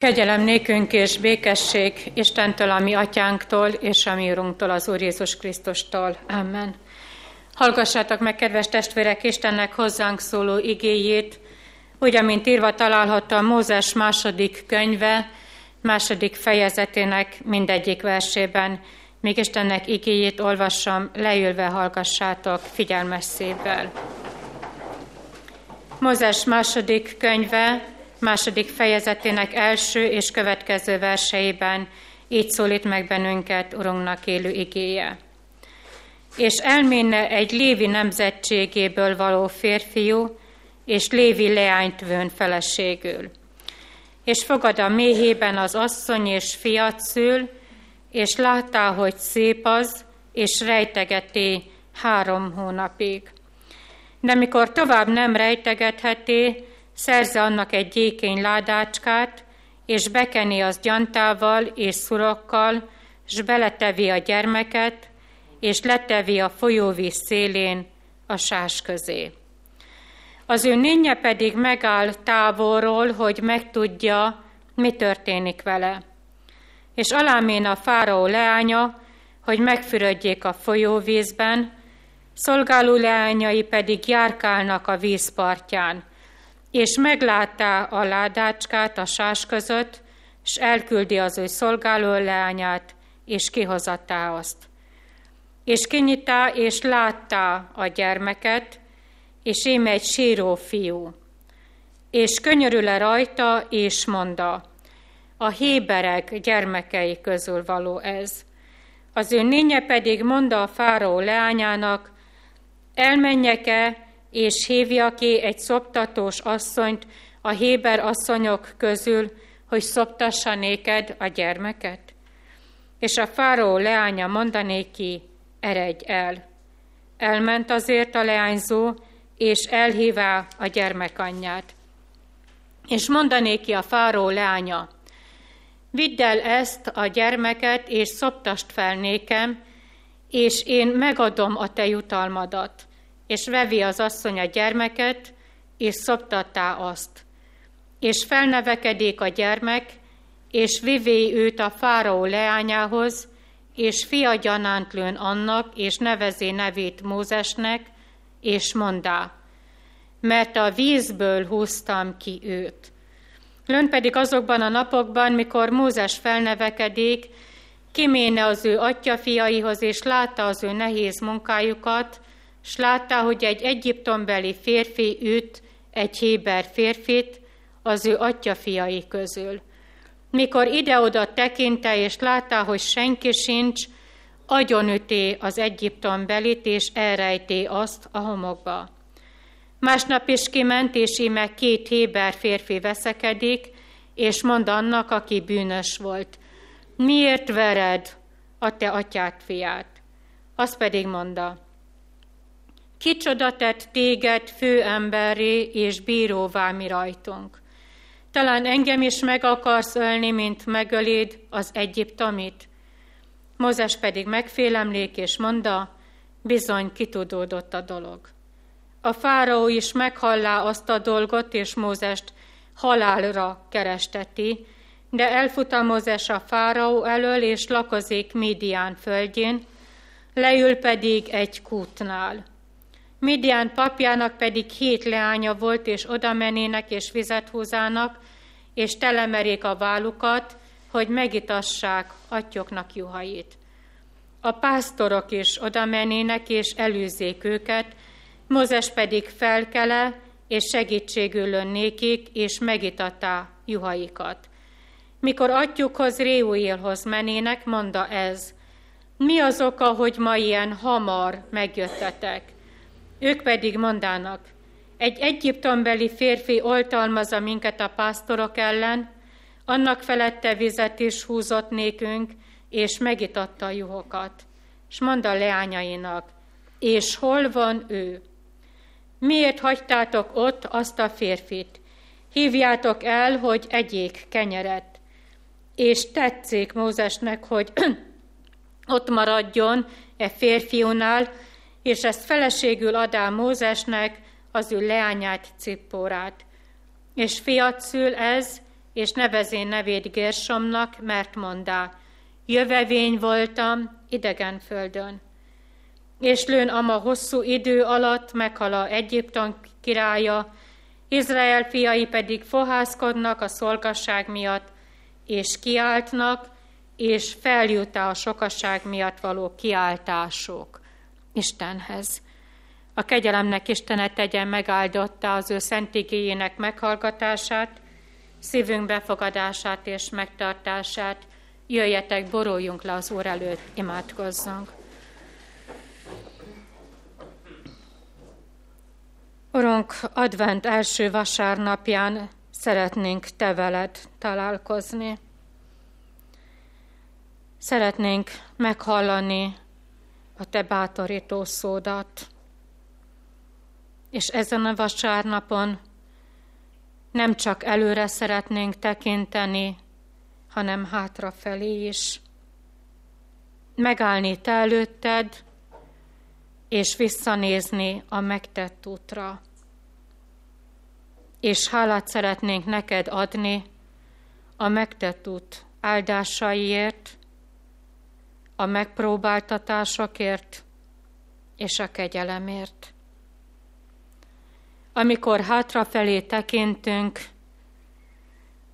Kegyelem nékünk és békesség Istentől, a mi atyánktól, és a mi Urunktól, az Úr Jézus Krisztustól. Amen. Hallgassátok meg, kedves testvérek, Istennek hozzánk szóló igéjét, úgy, amint írva található a Mózes második könyve, második fejezetének mindegyik versében. Még Istennek igéjét olvassam, leülve hallgassátok figyelmes szívvel. Mózes második könyve, második fejezetének első és következő verseiben így szólít meg bennünket Urunknak élő igéje. És elméne egy Lévi nemzetségéből való férfiú, és Lévi leányt vőn feleségül. És fogad a méhében az asszony és fiat szül, és látta, hogy szép az, és rejtegeti három hónapig. De mikor tovább nem rejtegetheti, szerze annak egy gyékény ládácskát, és bekeni az gyantával és szurokkal, s beletevi a gyermeket, és letevi a folyóvíz szélén a sás közé. Az ő nénye pedig megáll távolról, hogy megtudja, mi történik vele. És alámén a fáraó leánya, hogy megfürödjék a folyóvízben, szolgáló leányai pedig járkálnak a vízpartján, és meglátta a ládácskát a sás között, és elküldi az ő szolgáló leányát, és kihozatta azt. És kinyitá, és látta a gyermeket, és én egy síró fiú. És könyörül-e rajta, és mondta, a héberek gyermekei közül való ez. Az ő nénye pedig mondta a fáraó leányának, elmenjek-e, és hívja ki egy szoptatós asszonyt a Héber asszonyok közül, hogy szoptassa néked a gyermeket? És a fáró leánya mondané ki, eredj el. Elment azért a leányzó, és elhívá a gyermekanyját. És mondané ki a fáró leánya, vidd el ezt a gyermeket, és szoptast fel nékem, és én megadom a te jutalmadat és vevi az asszony a gyermeket, és szoptattá azt. És felnevekedik a gyermek, és vivé őt a fáraó leányához, és fia gyanánt lőn annak, és nevezi nevét Mózesnek, és mondá, mert a vízből húztam ki őt. Lön pedig azokban a napokban, mikor Mózes felnevekedik, kiméne az ő atyafiaihoz, és látta az ő nehéz munkájukat, s látta, hogy egy egyiptombeli férfi üt egy héber férfit az ő atyafiai közül. Mikor ide-oda tekinte, és látta, hogy senki sincs, agyonüté az Egyiptom belit, és elrejté azt a homokba. Másnap is kiment, és íme két héber férfi veszekedik, és mond annak, aki bűnös volt, miért vered a te atyát fiát? Azt pedig mondta, Kicsoda tett téged főemberré és bíróvá mi rajtunk. Talán engem is meg akarsz ölni, mint megöléd az egyiptomit. Mózes pedig megfélemlék és mondta, bizony kitudódott a dolog. A fáraó is meghallá azt a dolgot, és Mózest halálra keresteti, de elfut a Mózes a fáraó elől, és lakozik Midian földjén, leül pedig egy kútnál. Midian papjának pedig hét leánya volt, és oda menének, és vizet húzának, és telemerék a válukat, hogy megitassák atyoknak juhait. A pásztorok is oda menének, és előzzék őket, Mózes pedig felkele, és segítségül nékik, és megitatta juhaikat. Mikor atyukhoz, Réuélhoz menének, mondta ez, mi az oka, hogy ma ilyen hamar megjöttetek? Ők pedig mondának, egy egyiptombeli férfi oltalmazza minket a pásztorok ellen, annak felette vizet is húzott nékünk, és megitatta a juhokat. És mond a leányainak, és hol van ő? Miért hagytátok ott azt a férfit? Hívjátok el, hogy egyék kenyeret. És tetszik Mózesnek, hogy ott maradjon e férfiúnál, és ezt feleségül adá Mózesnek az ő leányát Cippórát. És fiat szül ez, és nevezén nevét Gersomnak, mert mondá, jövevény voltam idegen földön. És lőn ama hosszú idő alatt meghala Egyiptom királya, Izrael fiai pedig fohászkodnak a szolgasság miatt, és kiáltnak, és feljut a sokaság miatt való kiáltások Istenhez. A kegyelemnek Istene tegyen megáldotta az ő szentigéjének meghallgatását, szívünk befogadását és megtartását. Jöjjetek, boruljunk le az Úr előtt, imádkozzunk. Urunk, advent első vasárnapján szeretnénk Te veled találkozni. Szeretnénk meghallani a Te bátorító szódat. És ezen a vasárnapon nem csak előre szeretnénk tekinteni, hanem hátrafelé is. Megállni te előtted, és visszanézni a megtett útra. És hálát szeretnénk neked adni a megtett út áldásaiért, a megpróbáltatásokért és a kegyelemért. Amikor hátrafelé tekintünk,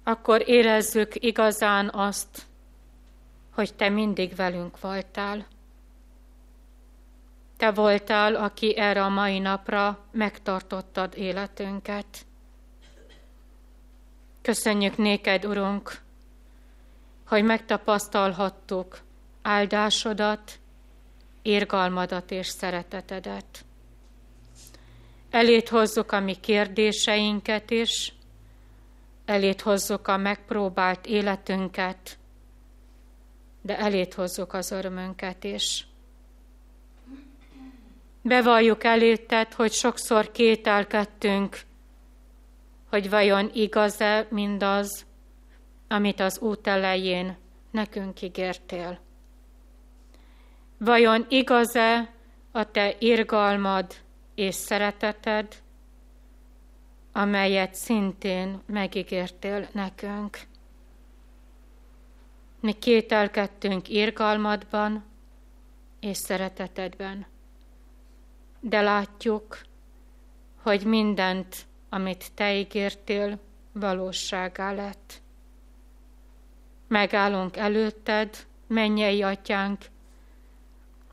akkor érezzük igazán azt, hogy Te mindig velünk voltál. Te voltál, aki erre a mai napra megtartottad életünket. Köszönjük néked, Urunk, hogy megtapasztalhattuk áldásodat, érgalmadat és szeretetedet. Elét hozzuk a mi kérdéseinket is, elét hozzuk a megpróbált életünket, de elét hozzuk az örömünket is. Bevalljuk elétet, hogy sokszor kételkedtünk, hogy vajon igaz-e mindaz, amit az út elején nekünk ígértél. Vajon igaz-e a te irgalmad és szereteted, amelyet szintén megígértél nekünk? Mi kételkedtünk irgalmadban és szeretetedben, de látjuk, hogy mindent, amit te ígértél, valóságá lett. Megállunk előtted, mennyei atyánk,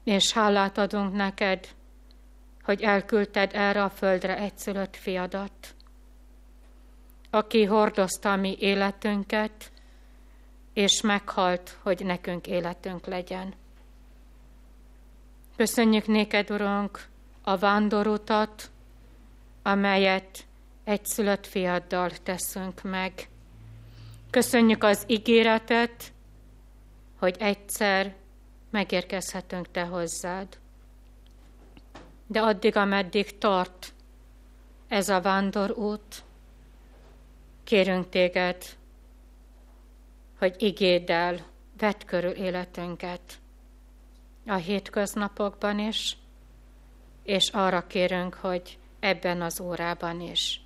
és hálát adunk neked, hogy elküldted erre a földre egyszülött fiadat, aki hordozta mi életünket, és meghalt, hogy nekünk életünk legyen. Köszönjük néked, Urunk, a vándorutat, amelyet egy szülött fiaddal teszünk meg. Köszönjük az ígéretet, hogy egyszer megérkezhetünk Te hozzád. De addig, ameddig tart ez a vándorút, kérünk Téged, hogy igéddel vedd körül életünket a hétköznapokban is, és arra kérünk, hogy ebben az órában is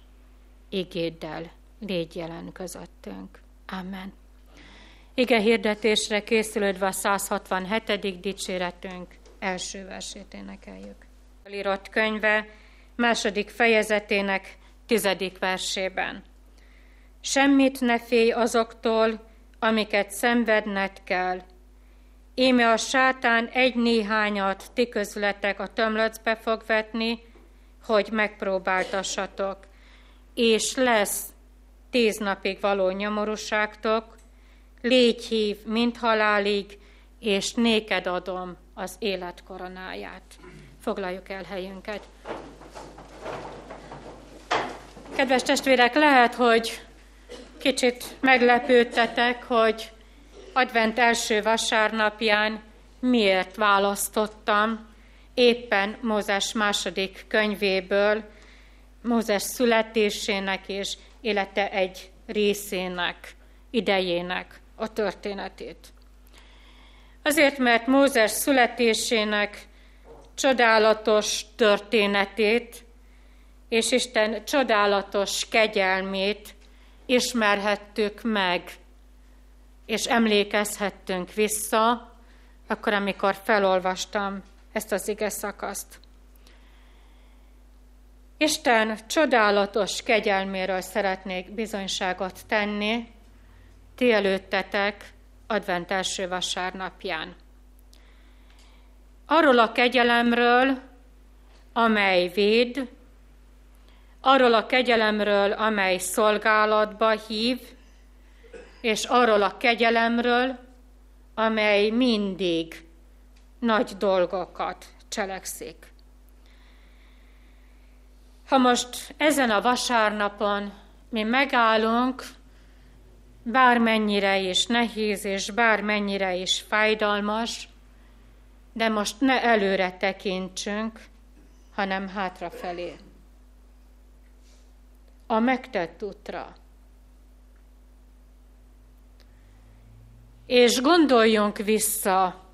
igéddel légy jelen közöttünk. Amen. Ige hirdetésre készülődve a 167. dicséretünk első versét énekeljük. Írott könyve második fejezetének tizedik versében. Semmit ne félj azoktól, amiket szenvedned kell. Éme a sátán egy néhányat ti közületek a tömlöcbe fog vetni, hogy megpróbáltassatok, és lesz tíz napig való nyomorúságtok, légy hív, mint halálig, és néked adom az élet koronáját. Foglaljuk el helyünket. Kedves testvérek, lehet, hogy kicsit meglepődtetek, hogy advent első vasárnapján miért választottam éppen Mózes második könyvéből, Mózes születésének és élete egy részének, idejének a történetét. Azért, mert Mózes születésének csodálatos történetét és Isten csodálatos kegyelmét ismerhettük meg, és emlékezhettünk vissza, akkor, amikor felolvastam ezt az ige szakaszt. Isten csodálatos kegyelméről szeretnék bizonyságot tenni ti előttetek advent első vasárnapján. Arról a kegyelemről, amely véd, arról a kegyelemről, amely szolgálatba hív, és arról a kegyelemről, amely mindig nagy dolgokat cselekszik. Ha most ezen a vasárnapon mi megállunk, bármennyire is nehéz és bármennyire is fájdalmas, de most ne előre tekintsünk, hanem hátrafelé. A megtett útra. És gondoljunk vissza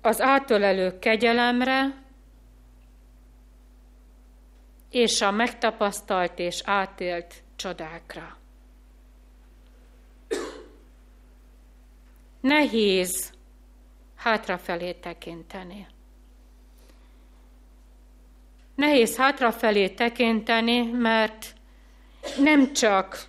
az átölelő kegyelemre, és a megtapasztalt és átélt csodákra. Nehéz hátrafelé tekinteni. Nehéz hátrafelé tekinteni, mert nem csak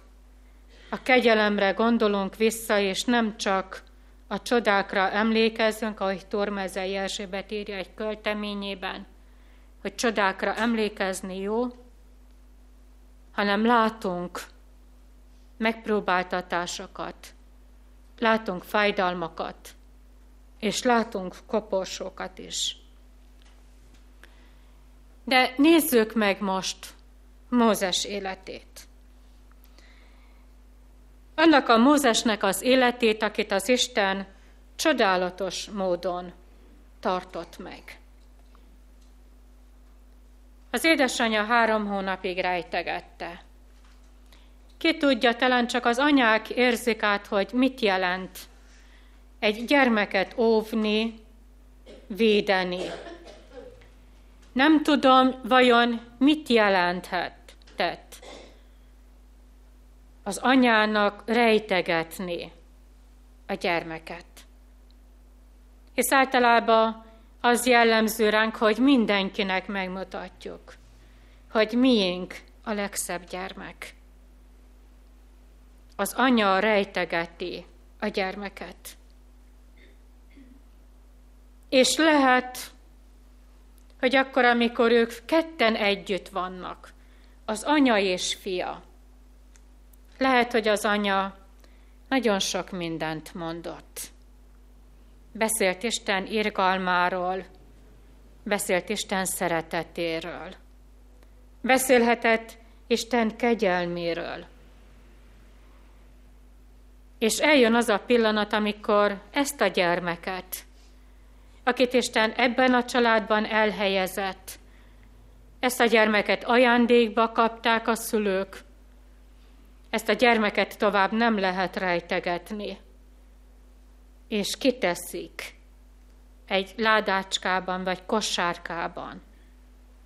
a kegyelemre gondolunk vissza, és nem csak a csodákra emlékezzünk, ahogy Tormezei Erzsébet írja egy költeményében, hogy csodákra emlékezni jó, hanem látunk megpróbáltatásokat, látunk fájdalmakat, és látunk koporsókat is. De nézzük meg most Mózes életét. Annak a Mózesnek az életét, akit az Isten csodálatos módon tartott meg. Az édesanyja három hónapig rejtegette. Ki tudja, talán csak az anyák érzik át, hogy mit jelent egy gyermeket óvni, védeni. Nem tudom, vajon mit jelenthet tett az anyának rejtegetni a gyermeket. És általában az jellemző ránk, hogy mindenkinek megmutatjuk, hogy miénk a legszebb gyermek. Az anya rejtegeti a gyermeket. És lehet, hogy akkor, amikor ők ketten együtt vannak, az anya és fia, lehet, hogy az anya nagyon sok mindent mondott. Beszélt Isten irgalmáról, beszélt Isten szeretetéről, beszélhetett Isten kegyelméről. És eljön az a pillanat, amikor ezt a gyermeket, akit Isten ebben a családban elhelyezett, ezt a gyermeket ajándékba kapták a szülők, ezt a gyermeket tovább nem lehet rejtegetni. És kiteszik egy ládácskában vagy kosárkában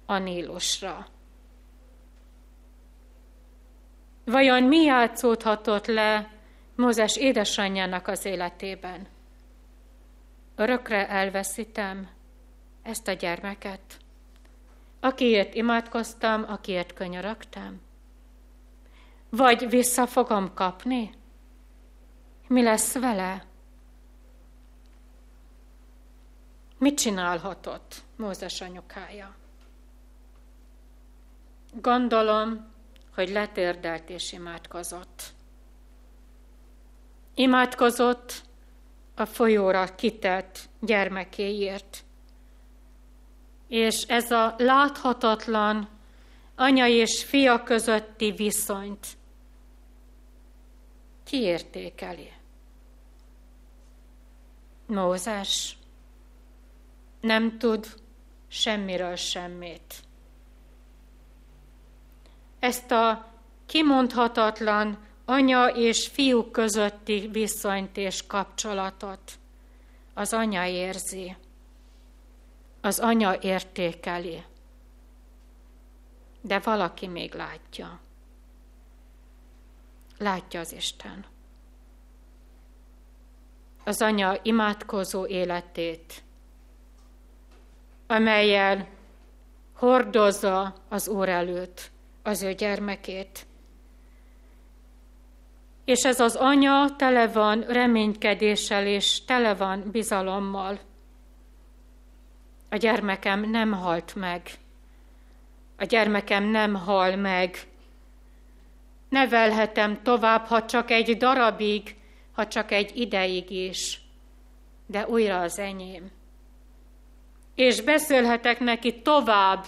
a Nílusra. Vajon mi játszódhatott le Mózes édesanyjának az életében? Örökre elveszítem ezt a gyermeket, akiért imádkoztam, akiért könyörögtem? Vagy vissza fogom kapni? Mi lesz vele? Mit csinálhatott Mózes anyukája? Gondolom, hogy letérdelt és imádkozott. Imádkozott a folyóra kitett gyermekéért. És ez a láthatatlan anya és fia közötti viszonyt kiértékeli. Mózes nem tud semmiről semmit. Ezt a kimondhatatlan anya és fiú közötti viszonyt és kapcsolatot az anya érzi, az anya értékeli, de valaki még látja. látja az Isten. Az anya imádkozó életét, amelyel hordozza az Úr előtt az ő gyermekét. És ez az anya tele van reménykedéssel és tele van bizalommal. A gyermekem nem halt meg. A gyermekem nem hal meg. Nevelhetem tovább, ha csak egy darabig, ha csak egy ideig is, de újra az enyém. És beszélhetek neki tovább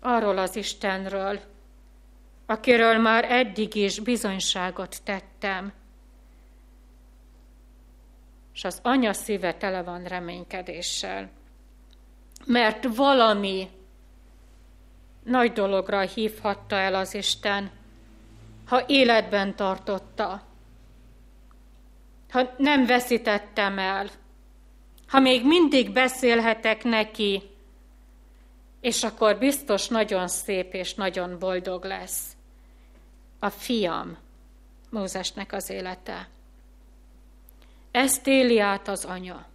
arról az Istenről, akiről már eddig is bizonyságot tettem. És az anya szíve tele van reménykedéssel, mert valami nagy dologra hívhatta el az Isten, ha életben tartotta, ha nem veszítettem el, ha még mindig beszélhetek neki, és akkor biztos nagyon szép és nagyon boldog lesz a fiam, Mózesnek az élete. Ezt éli át az anya.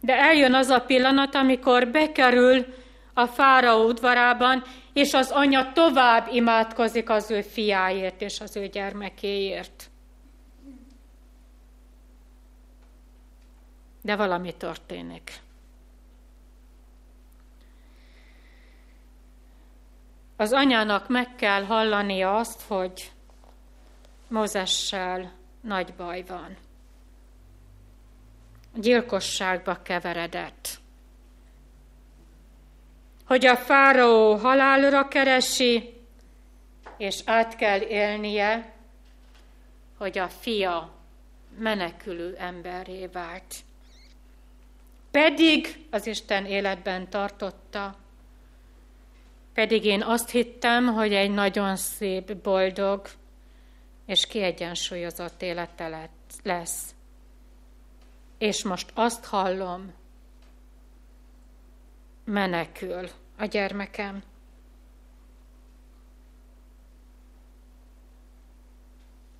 De eljön az a pillanat, amikor bekerül a fáraó udvarában, és az anya tovább imádkozik az ő fiáért és az ő gyermekéért. De valami történik. Az anyának meg kell hallania azt, hogy Mózessel nagy baj van. Gyilkosságba keveredett. Hogy a fáraó halálra keresi, és át kell élnie, hogy a fia menekülő emberré vált. Pedig az Isten életben tartotta, pedig én azt hittem, hogy egy nagyon szép, boldog és kiegyensúlyozott élete lesz. És most azt hallom, menekül a gyermekem.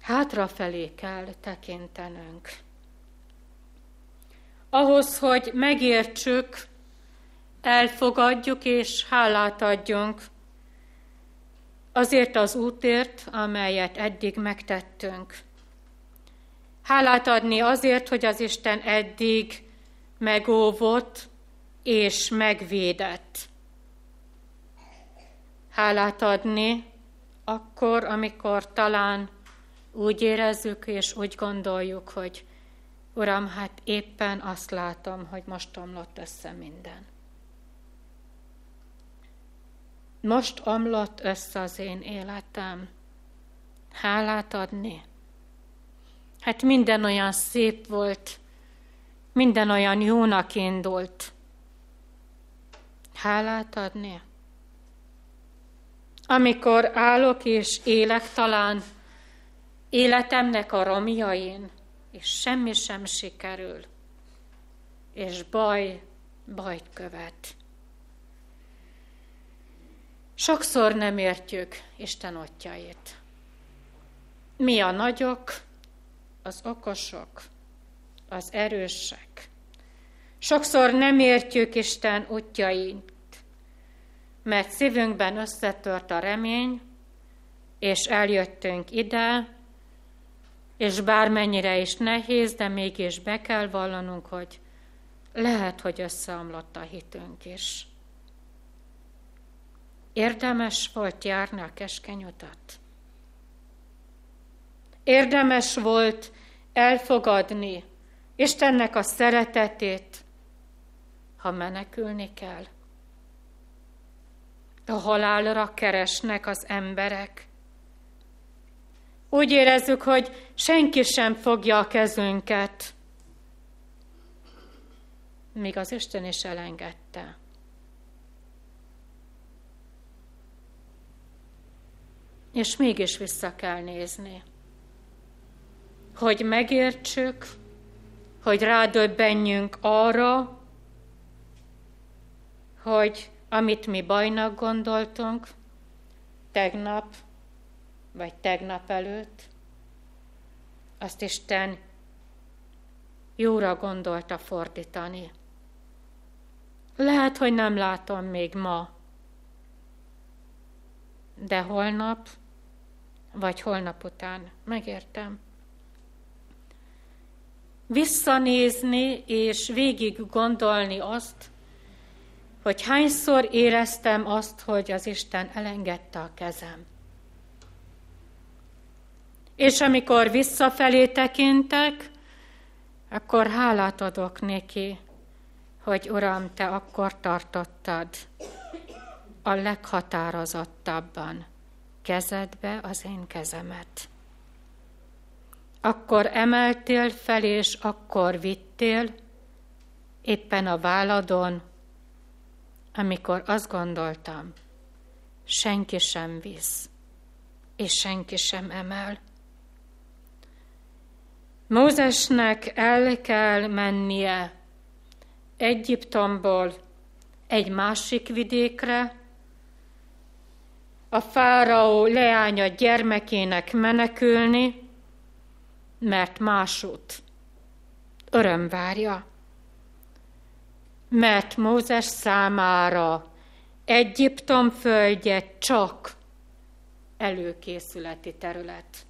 Hátrafelé kell tekintenünk. Ahhoz, hogy megértsük, elfogadjuk és hálát adjunk azért az útért, amelyet eddig megtettünk. Hálát adni azért, hogy az Isten eddig megóvott és megvédett. Hálát adni akkor, amikor talán úgy érezzük és úgy gondoljuk, hogy Uram, hát éppen azt látom, hogy most omlott össze minden. Most omlott össze az én életem. Hálát adni. Hát minden olyan szép volt, minden olyan jónak indult. Hálát adni. Amikor állok és élek talán életemnek a romjain, és semmi sem sikerül, és baj, bajt követ. Sokszor nem értjük Isten ottjait. Mi a nagyok, az okosok, az erősek. Sokszor nem értjük Isten útjait, mert szívünkben összetört a remény, és eljöttünk ide, és bármennyire is nehéz, de mégis be kell vallanunk, hogy lehet, hogy összeomlott a hitünk is. Érdemes volt járni a keskeny utat. Érdemes volt elfogadni Istennek a szeretetét, ha menekülni kell. A halálra keresnek az emberek. Úgy érezzük, hogy senki sem fogja a kezünket, míg az Isten is elengedte. És mégis vissza kell nézni. Hogy megértsük, hogy rádöbbenjünk arra, hogy amit mi bajnak gondoltunk, tegnap vagy tegnap előtt, azt Isten jóra gondolta fordítani. Lehet, hogy nem látom még ma, de holnap, vagy holnap után, megértem. Visszanézni és végig gondolni azt, hogy hányszor éreztem azt, hogy az Isten elengedte a kezem. És amikor visszafelé tekintek, akkor hálát adok neki, hogy Uram, Te akkor tartottad a leghatározottabban kezedbe az én kezemet. Akkor emeltél fel, és akkor vittél, éppen a váladon, amikor azt gondoltam, senki sem visz, és senki sem emel. Mózesnek el kell mennie Egyiptomból egy másik vidékre, a fáraó leánya gyermekének menekülni, mert másút öröm várja. Mert Mózes számára Egyiptom földje csak előkészületi terület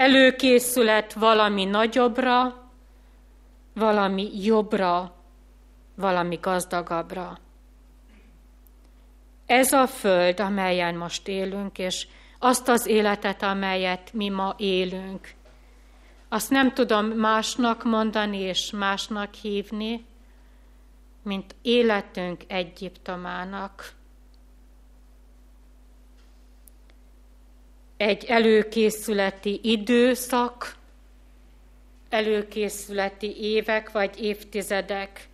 előkészület valami nagyobbra, valami jobbra, valami gazdagabbra. Ez a föld, amelyen most élünk, és azt az életet, amelyet mi ma élünk, azt nem tudom másnak mondani és másnak hívni, mint életünk Egyiptomának. egy előkészületi időszak, előkészületi évek vagy évtizedek,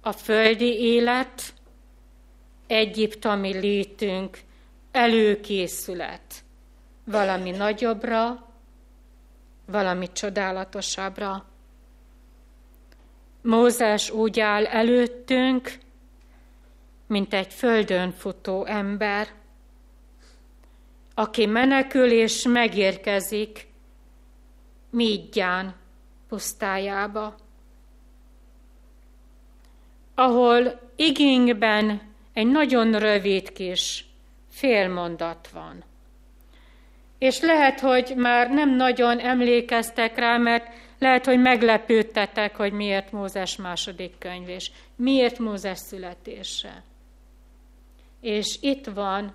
a földi élet, egyiptomi létünk, előkészület valami nagyobbra, valami csodálatosabbra. Mózes úgy áll előttünk, mint egy földön futó ember, aki menekül és megérkezik Mígyán pusztájába, ahol igényben egy nagyon rövid kis félmondat van. És lehet, hogy már nem nagyon emlékeztek rá, mert lehet, hogy meglepődtetek, hogy miért Mózes második könyv, és miért Mózes születése. És itt van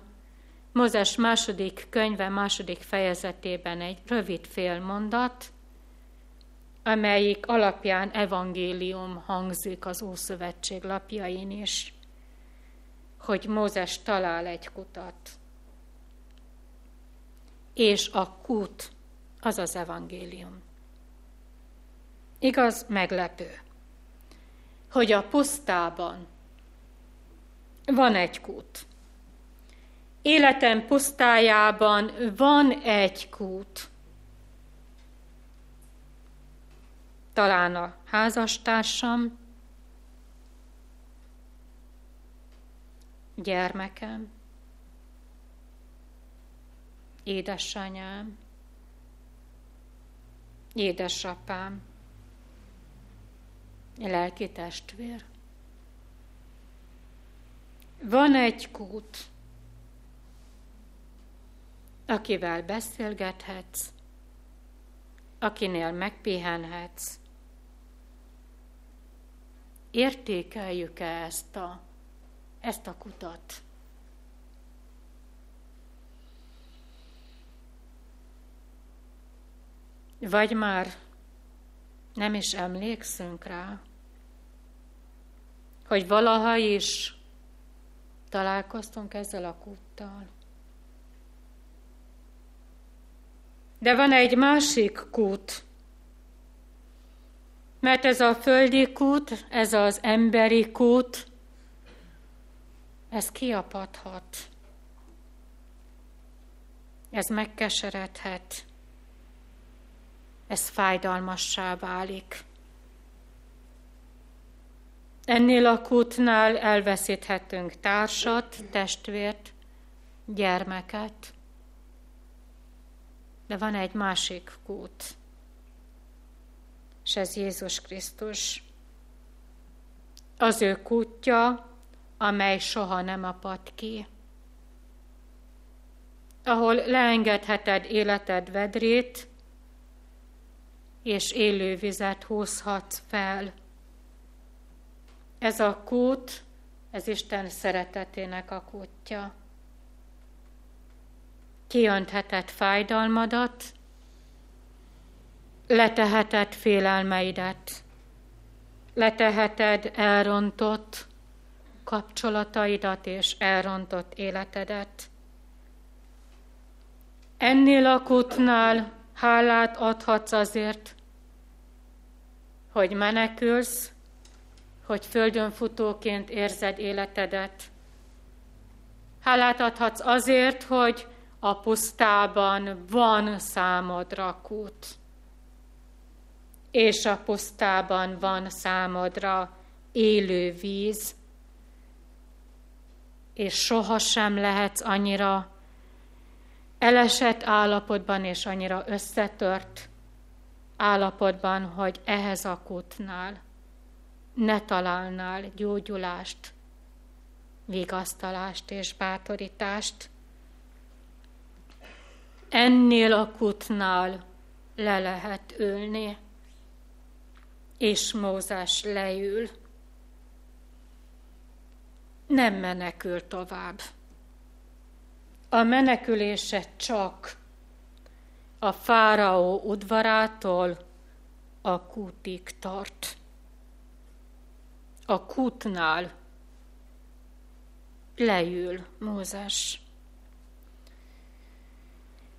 Mózes második könyve második fejezetében egy rövid félmondat, amelyik alapján evangélium hangzik az Ószövetség lapjain is, hogy Mózes talál egy kutat. És a kút az az evangélium. Igaz, meglepő, hogy a pusztában van egy kút, Életem pusztájában van egy kút. Talán a házastársam, gyermekem, édesanyám, édesapám, lelki testvér. Van egy kút, akivel beszélgethetsz, akinél megpihenhetsz. Értékeljük-e ezt a, ezt a kutat? Vagy már nem is emlékszünk rá, hogy valaha is találkoztunk ezzel a kúttal. De van egy másik kút, mert ez a földi kút, ez az emberi kút, ez kiapadhat. Ez megkeseredhet. Ez fájdalmassá válik. Ennél a kútnál elveszíthetünk társat, testvért, gyermeket, De van egy másik kút, és ez Jézus Krisztus. Az ő kútja, amely soha nem apad ki. Ahol leengedheted életed vedrét, és élő vizet húzhatsz fel. Ez a kút, ez Isten szeretetének a kútja. Kiöntheted fájdalmadat, leteheted félelmeidet, leteheted elrontott kapcsolataidat és elrontott életedet. Ennél a kutnál hálát adhatsz azért, hogy menekülsz, hogy földön futóként érzed életedet. Hálát adhatsz azért, hogy a pusztában van számodra kút és a pusztában van számodra élő víz, és sohasem lehetsz annyira elesett állapotban és annyira összetört állapotban, hogy ehhez a kutnál ne találnál gyógyulást, vigasztalást és bátorítást. Ennél a kutnál le lehet ülni és Mózes leül. Nem menekül tovább. A menekülése csak a fáraó udvarától a kútig tart. A kútnál leül Mózes.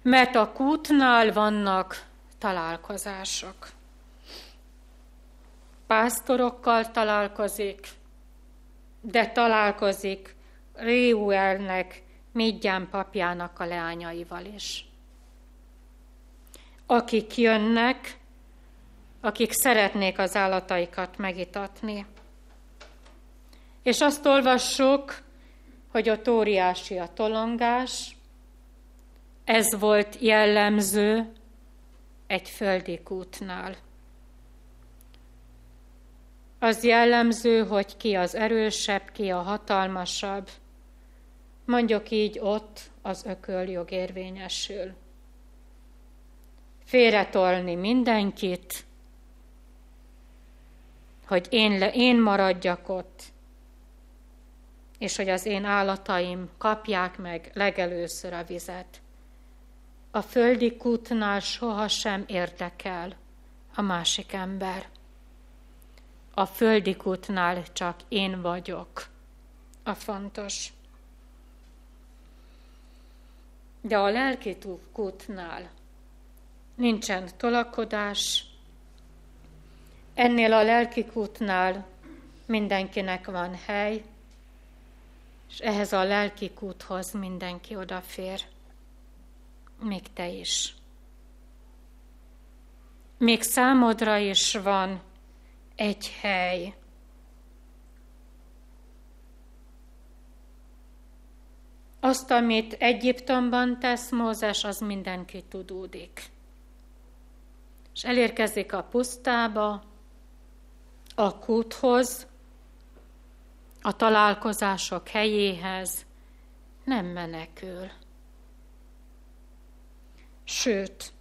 Mert a kútnál vannak találkozások pásztorokkal találkozik, de találkozik Réuelnek, Midján papjának a leányaival is. Akik jönnek, akik szeretnék az állataikat megitatni. És azt olvassuk, hogy a óriási a tolongás, ez volt jellemző egy földi kútnál. Az jellemző, hogy ki az erősebb, ki a hatalmasabb. Mondjuk így ott az ököljog érvényesül. Félretolni mindenkit, hogy én, le, én maradjak ott, és hogy az én állataim kapják meg legelőször a vizet. A földi kútnál sohasem érdekel a másik ember a földi kútnál csak én vagyok a fontos. De a lelki kútnál nincsen tolakodás, ennél a lelki kútnál mindenkinek van hely, és ehhez a lelki kúthoz mindenki odafér, még te is. Még számodra is van egy hely. Azt, amit Egyiptomban tesz Mózes, az mindenki tudódik. És elérkezik a pusztába, a kúthoz, a találkozások helyéhez, nem menekül. Sőt,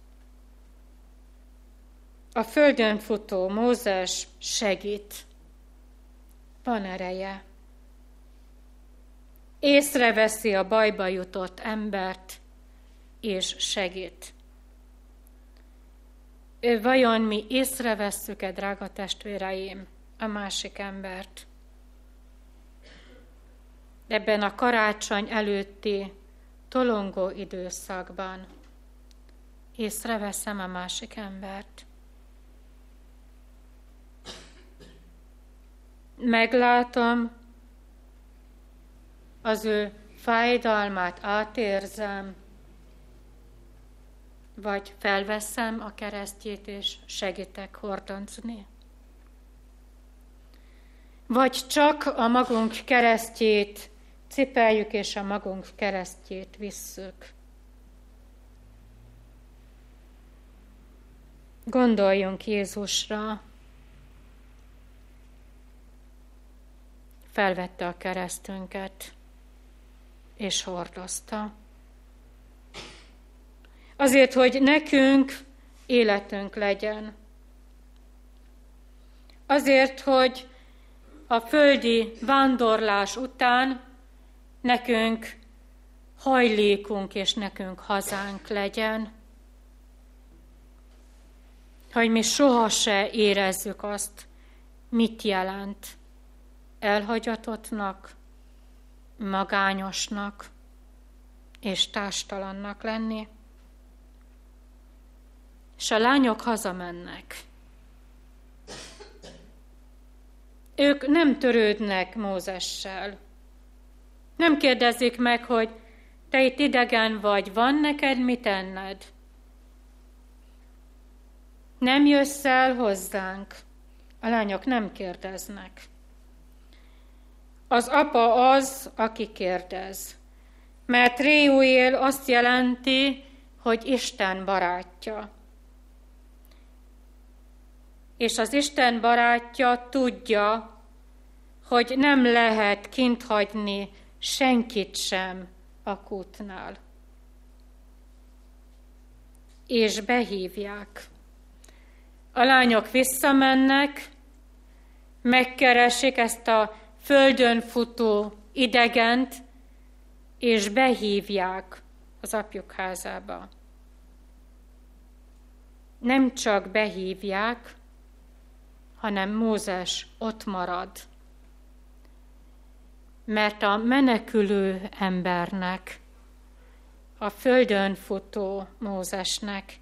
a földön futó Mózes segít. Van ereje. Észreveszi a bajba jutott embert, és segít. Ő vajon mi észrevesszük-e, drága testvéreim, a másik embert? Ebben a karácsony előtti tolongó időszakban észreveszem a másik embert. Meglátom, az ő fájdalmát átérzem, vagy felveszem a keresztjét és segítek hordonzni. Vagy csak a magunk keresztjét cipeljük és a magunk keresztjét visszük. Gondoljunk Jézusra. Felvette a keresztünket, és hordozta. Azért, hogy nekünk életünk legyen. Azért, hogy a földi vándorlás után nekünk hajlékunk és nekünk hazánk legyen. Hogy mi soha se érezzük azt, mit jelent elhagyatottnak, magányosnak és társtalannak lenni. És a lányok hazamennek. Ők nem törődnek Mózessel. Nem kérdezik meg, hogy te itt idegen vagy, van neked mit enned? Nem jössz el hozzánk? A lányok nem kérdeznek. Az apa az, aki kérdez. Mert Réuél azt jelenti, hogy Isten barátja. És az Isten barátja tudja, hogy nem lehet kint hagyni senkit sem a kútnál. És behívják. A lányok visszamennek, megkeresik ezt a földön futó idegent, és behívják az apjuk házába. Nem csak behívják, hanem Mózes ott marad mert a menekülő embernek, a földön futó Mózesnek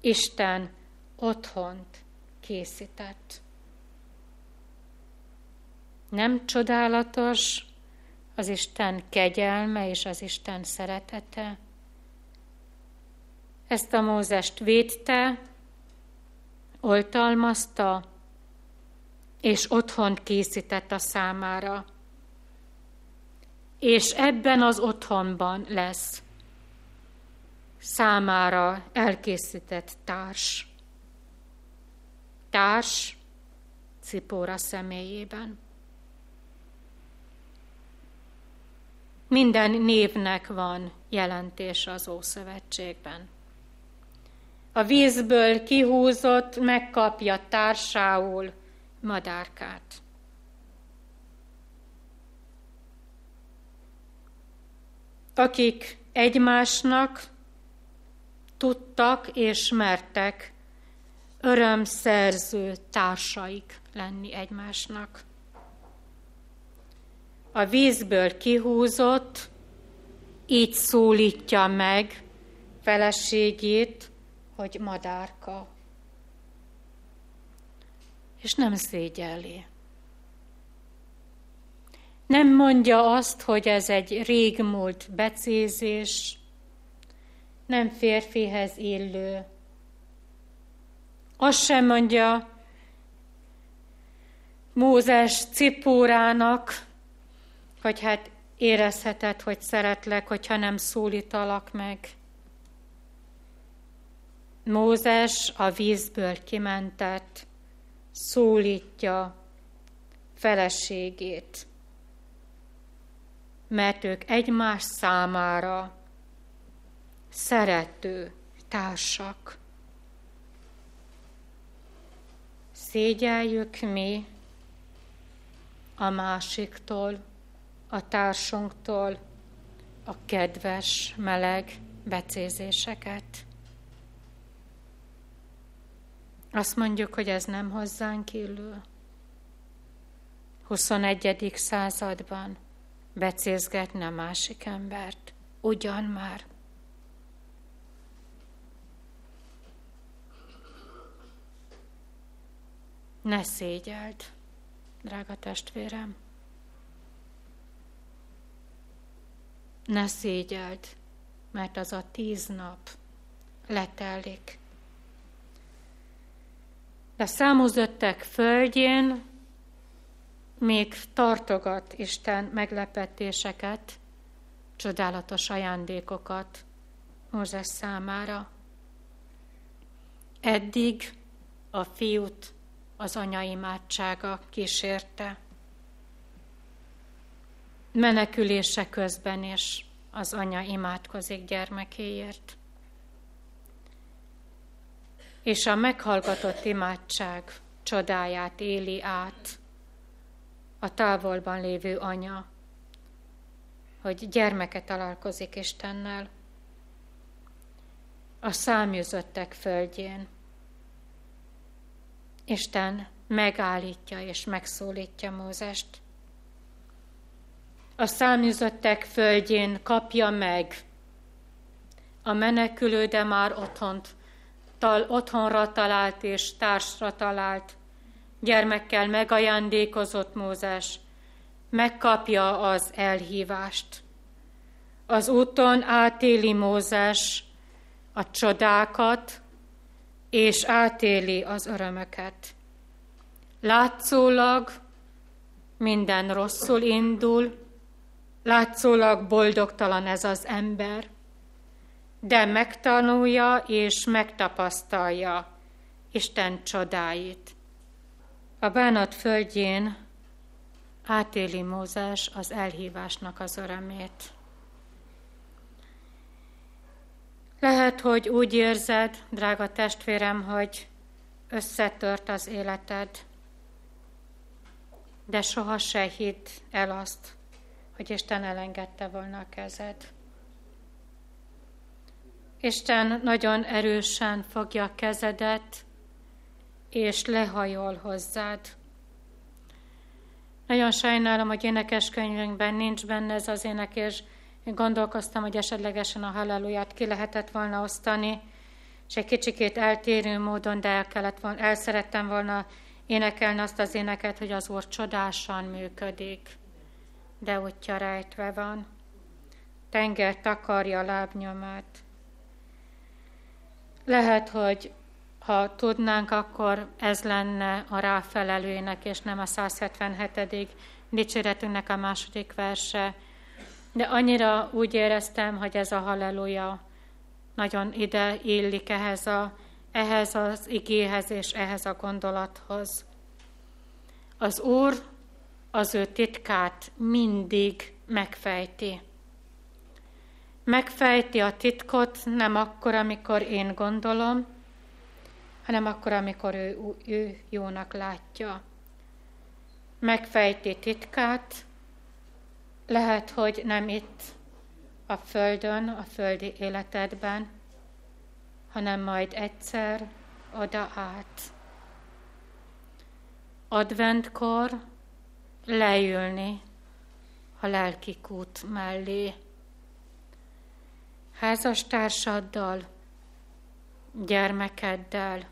Isten otthont készített. Nem csodálatos az Isten kegyelme és az Isten szeretete? Ezt a Mózest védte, oltalmazta, és otthont készített a számára és ebben az otthonban lesz számára elkészített társ. Társ Cipóra személyében. Minden névnek van jelentés az Ószövetségben. A vízből kihúzott megkapja társául madárkát. akik egymásnak tudtak és mertek örömszerző társaik lenni egymásnak. A vízből kihúzott, így szólítja meg feleségét, hogy madárka. És nem szégyelli. Nem mondja azt, hogy ez egy régmúlt becézés, nem férfihez illő. Azt sem mondja Mózes Cipórának, hogy hát érezheted, hogy szeretlek, hogyha nem szólítalak meg. Mózes a vízből kimentett, szólítja feleségét mert ők egymás számára szerető társak. Szégyeljük mi a másiktól, a társunktól a kedves, meleg becézéseket. Azt mondjuk, hogy ez nem hozzánk illő. 21. században becézgetne a másik embert. Ugyan már. Ne szégyeld, drága testvérem. Ne szégyeld, mert az a tíz nap letelik. De számozottek földjén még tartogat Isten meglepetéseket, csodálatos ajándékokat Mózes számára. Eddig a fiút az anya imádsága kísérte. Menekülése közben is az anya imádkozik gyermekéért. És a meghallgatott imádság csodáját éli át a távolban lévő anya, hogy gyermeke találkozik Istennel a száműzöttek földjén. Isten megállítja és megszólítja Mózest. A száműzöttek földjén kapja meg a menekülő, de már otthont, tal, otthonra talált és társra talált, gyermekkel megajándékozott Mózes, megkapja az elhívást. Az úton átéli Mózes a csodákat, és átéli az örömöket. Látszólag minden rosszul indul, látszólag boldogtalan ez az ember, de megtanulja és megtapasztalja Isten csodáit. A bánat földjén átéli Mózes az elhívásnak az örömét. Lehet, hogy úgy érzed, drága testvérem, hogy összetört az életed, de soha se hidd el azt, hogy Isten elengedte volna a kezed. Isten nagyon erősen fogja a kezedet, és lehajol hozzád. Nagyon sajnálom, hogy énekeskönyvünkben nincs benne ez az énekés, én gondolkoztam, hogy esetlegesen a halleluját ki lehetett volna osztani, és egy kicsikét eltérő módon, de el, kellett volna, el szerettem volna énekelni azt az éneket, hogy az Úr csodásan működik, de útja rejtve van. Tenger takarja lábnyomát. Lehet, hogy ha tudnánk, akkor ez lenne a ráfelelőnek, és nem a 177. dicséretünknek a második verse, de annyira úgy éreztem, hogy ez a halleluja nagyon ide illik ehhez, a, ehhez az igéhez és ehhez a gondolathoz. Az Úr az ő titkát mindig megfejti. Megfejti a titkot nem akkor, amikor én gondolom, hanem akkor, amikor ő, ő jónak látja. Megfejti titkát, lehet, hogy nem itt a Földön, a földi életedben, hanem majd egyszer oda át. Adventkor leülni a lelki kút mellé. Házastársaddal, gyermekeddel,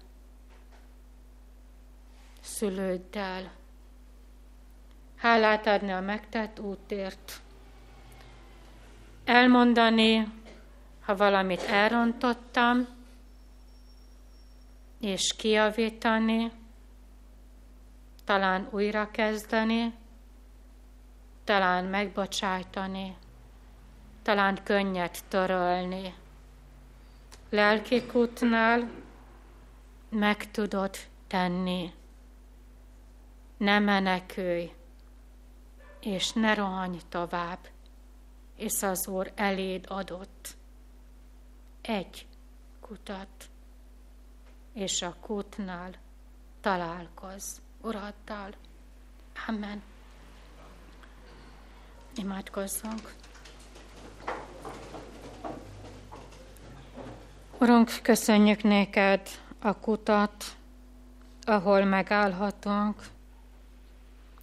szülőddel hálát adni a megtett útért, elmondani, ha valamit elrontottam, és kiavítani, talán újra kezdeni, talán megbocsájtani, talán könnyet törölni. Lelki kutnál meg tudod tenni. Ne menekülj, és ne rohanj tovább, és az Úr eléd adott egy kutat, és a kutnál találkozz Uraddal. Amen. Imádkozzunk. Urunk, köszönjük néked a kutat, ahol megállhatunk.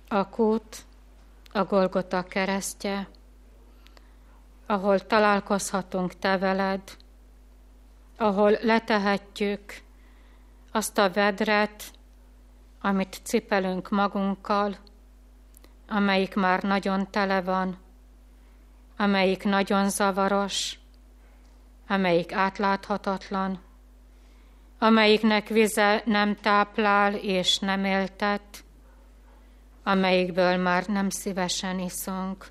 A kút, a Golgota keresztje, ahol találkozhatunk Te veled, ahol letehetjük azt a vedret, amit cipelünk magunkkal, amelyik már nagyon tele van, amelyik nagyon zavaros, amelyik átláthatatlan, amelyiknek vize nem táplál és nem éltet, amelyikből már nem szívesen iszunk.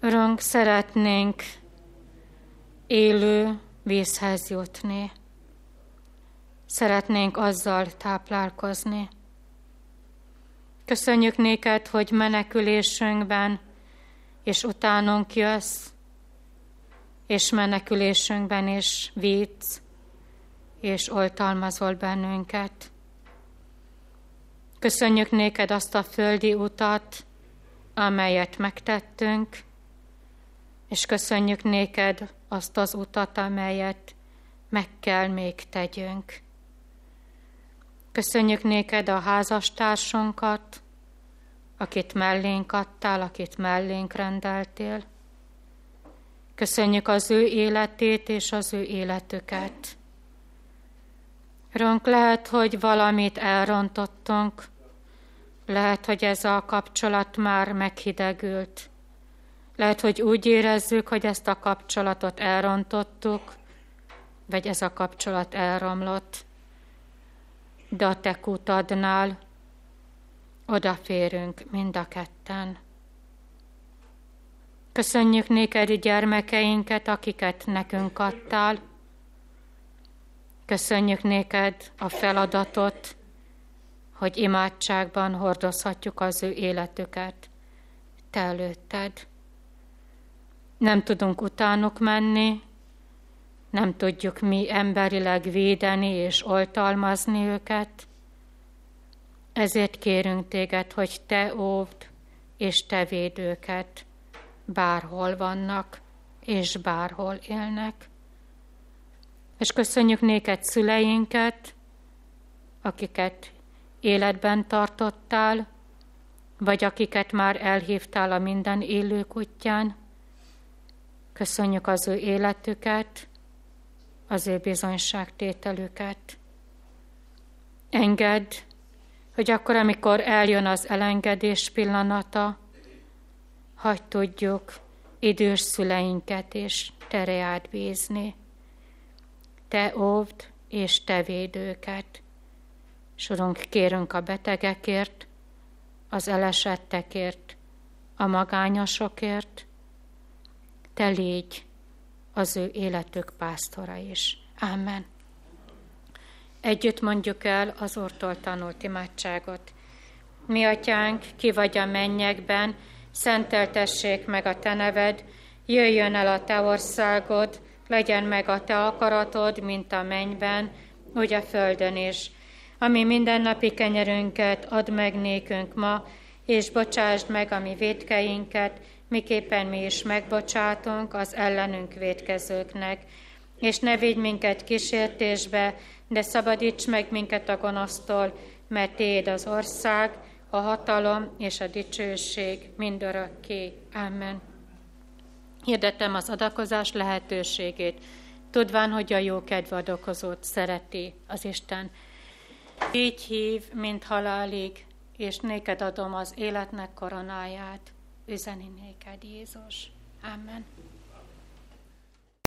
Örönk, szeretnénk élő vízhez jutni. szeretnénk azzal táplálkozni. Köszönjük néked, hogy menekülésünkben és utánunk jössz, és menekülésünkben is védsz, és oltalmazol bennünket. Köszönjük néked azt a földi utat, amelyet megtettünk, és köszönjük néked azt az utat, amelyet meg kell még tegyünk. Köszönjük néked a házastársunkat, akit mellénk adtál, akit mellénk rendeltél. Köszönjük az ő életét és az ő életüket. Rönk lehet, hogy valamit elrontottunk, lehet, hogy ez a kapcsolat már meghidegült. Lehet, hogy úgy érezzük, hogy ezt a kapcsolatot elrontottuk, vagy ez a kapcsolat elromlott. De a te kutadnál odaférünk mind a ketten. Köszönjük néked gyermekeinket, akiket nekünk adtál. Köszönjük néked a feladatot, hogy imádságban hordozhatjuk az ő életüket. Te előtted. Nem tudunk utánuk menni, nem tudjuk mi emberileg védeni és oltalmazni őket, ezért kérünk téged, hogy te óvd és te véd őket, bárhol vannak és bárhol élnek. És köszönjük néked szüleinket, akiket életben tartottál, vagy akiket már elhívtál a minden élők útján. Köszönjük az ő életüket, az ő bizonyságtételüket. Engedd, hogy akkor, amikor eljön az elengedés pillanata, hagy tudjuk idős szüleinket és tereát bízni. Te óvd és te véd őket. Sorunk kérünk a betegekért, az elesettekért, a magányosokért. Te légy az ő életük pásztora is. Amen. Együtt mondjuk el az Úrtól tanult imádságot. Mi atyánk, ki vagy a mennyekben, szenteltessék meg a te neved, jöjjön el a te országod, legyen meg a te akaratod, mint a mennyben, úgy a földön is. Ami mindennapi kenyerünket add meg nékünk ma, és bocsásd meg a mi védkeinket, miképpen mi is megbocsátunk az ellenünk védkezőknek. És ne vigy minket kísértésbe, de szabadíts meg minket a gonosztól, mert Téd az ország, a hatalom és a dicsőség mindörökké. Amen. Hirdetem az adakozás lehetőségét, tudván, hogy a jó kedve adokozót szereti az Isten. Így hív, mint halálig, és néked adom az életnek koronáját, üzeni néked Jézus. Amen.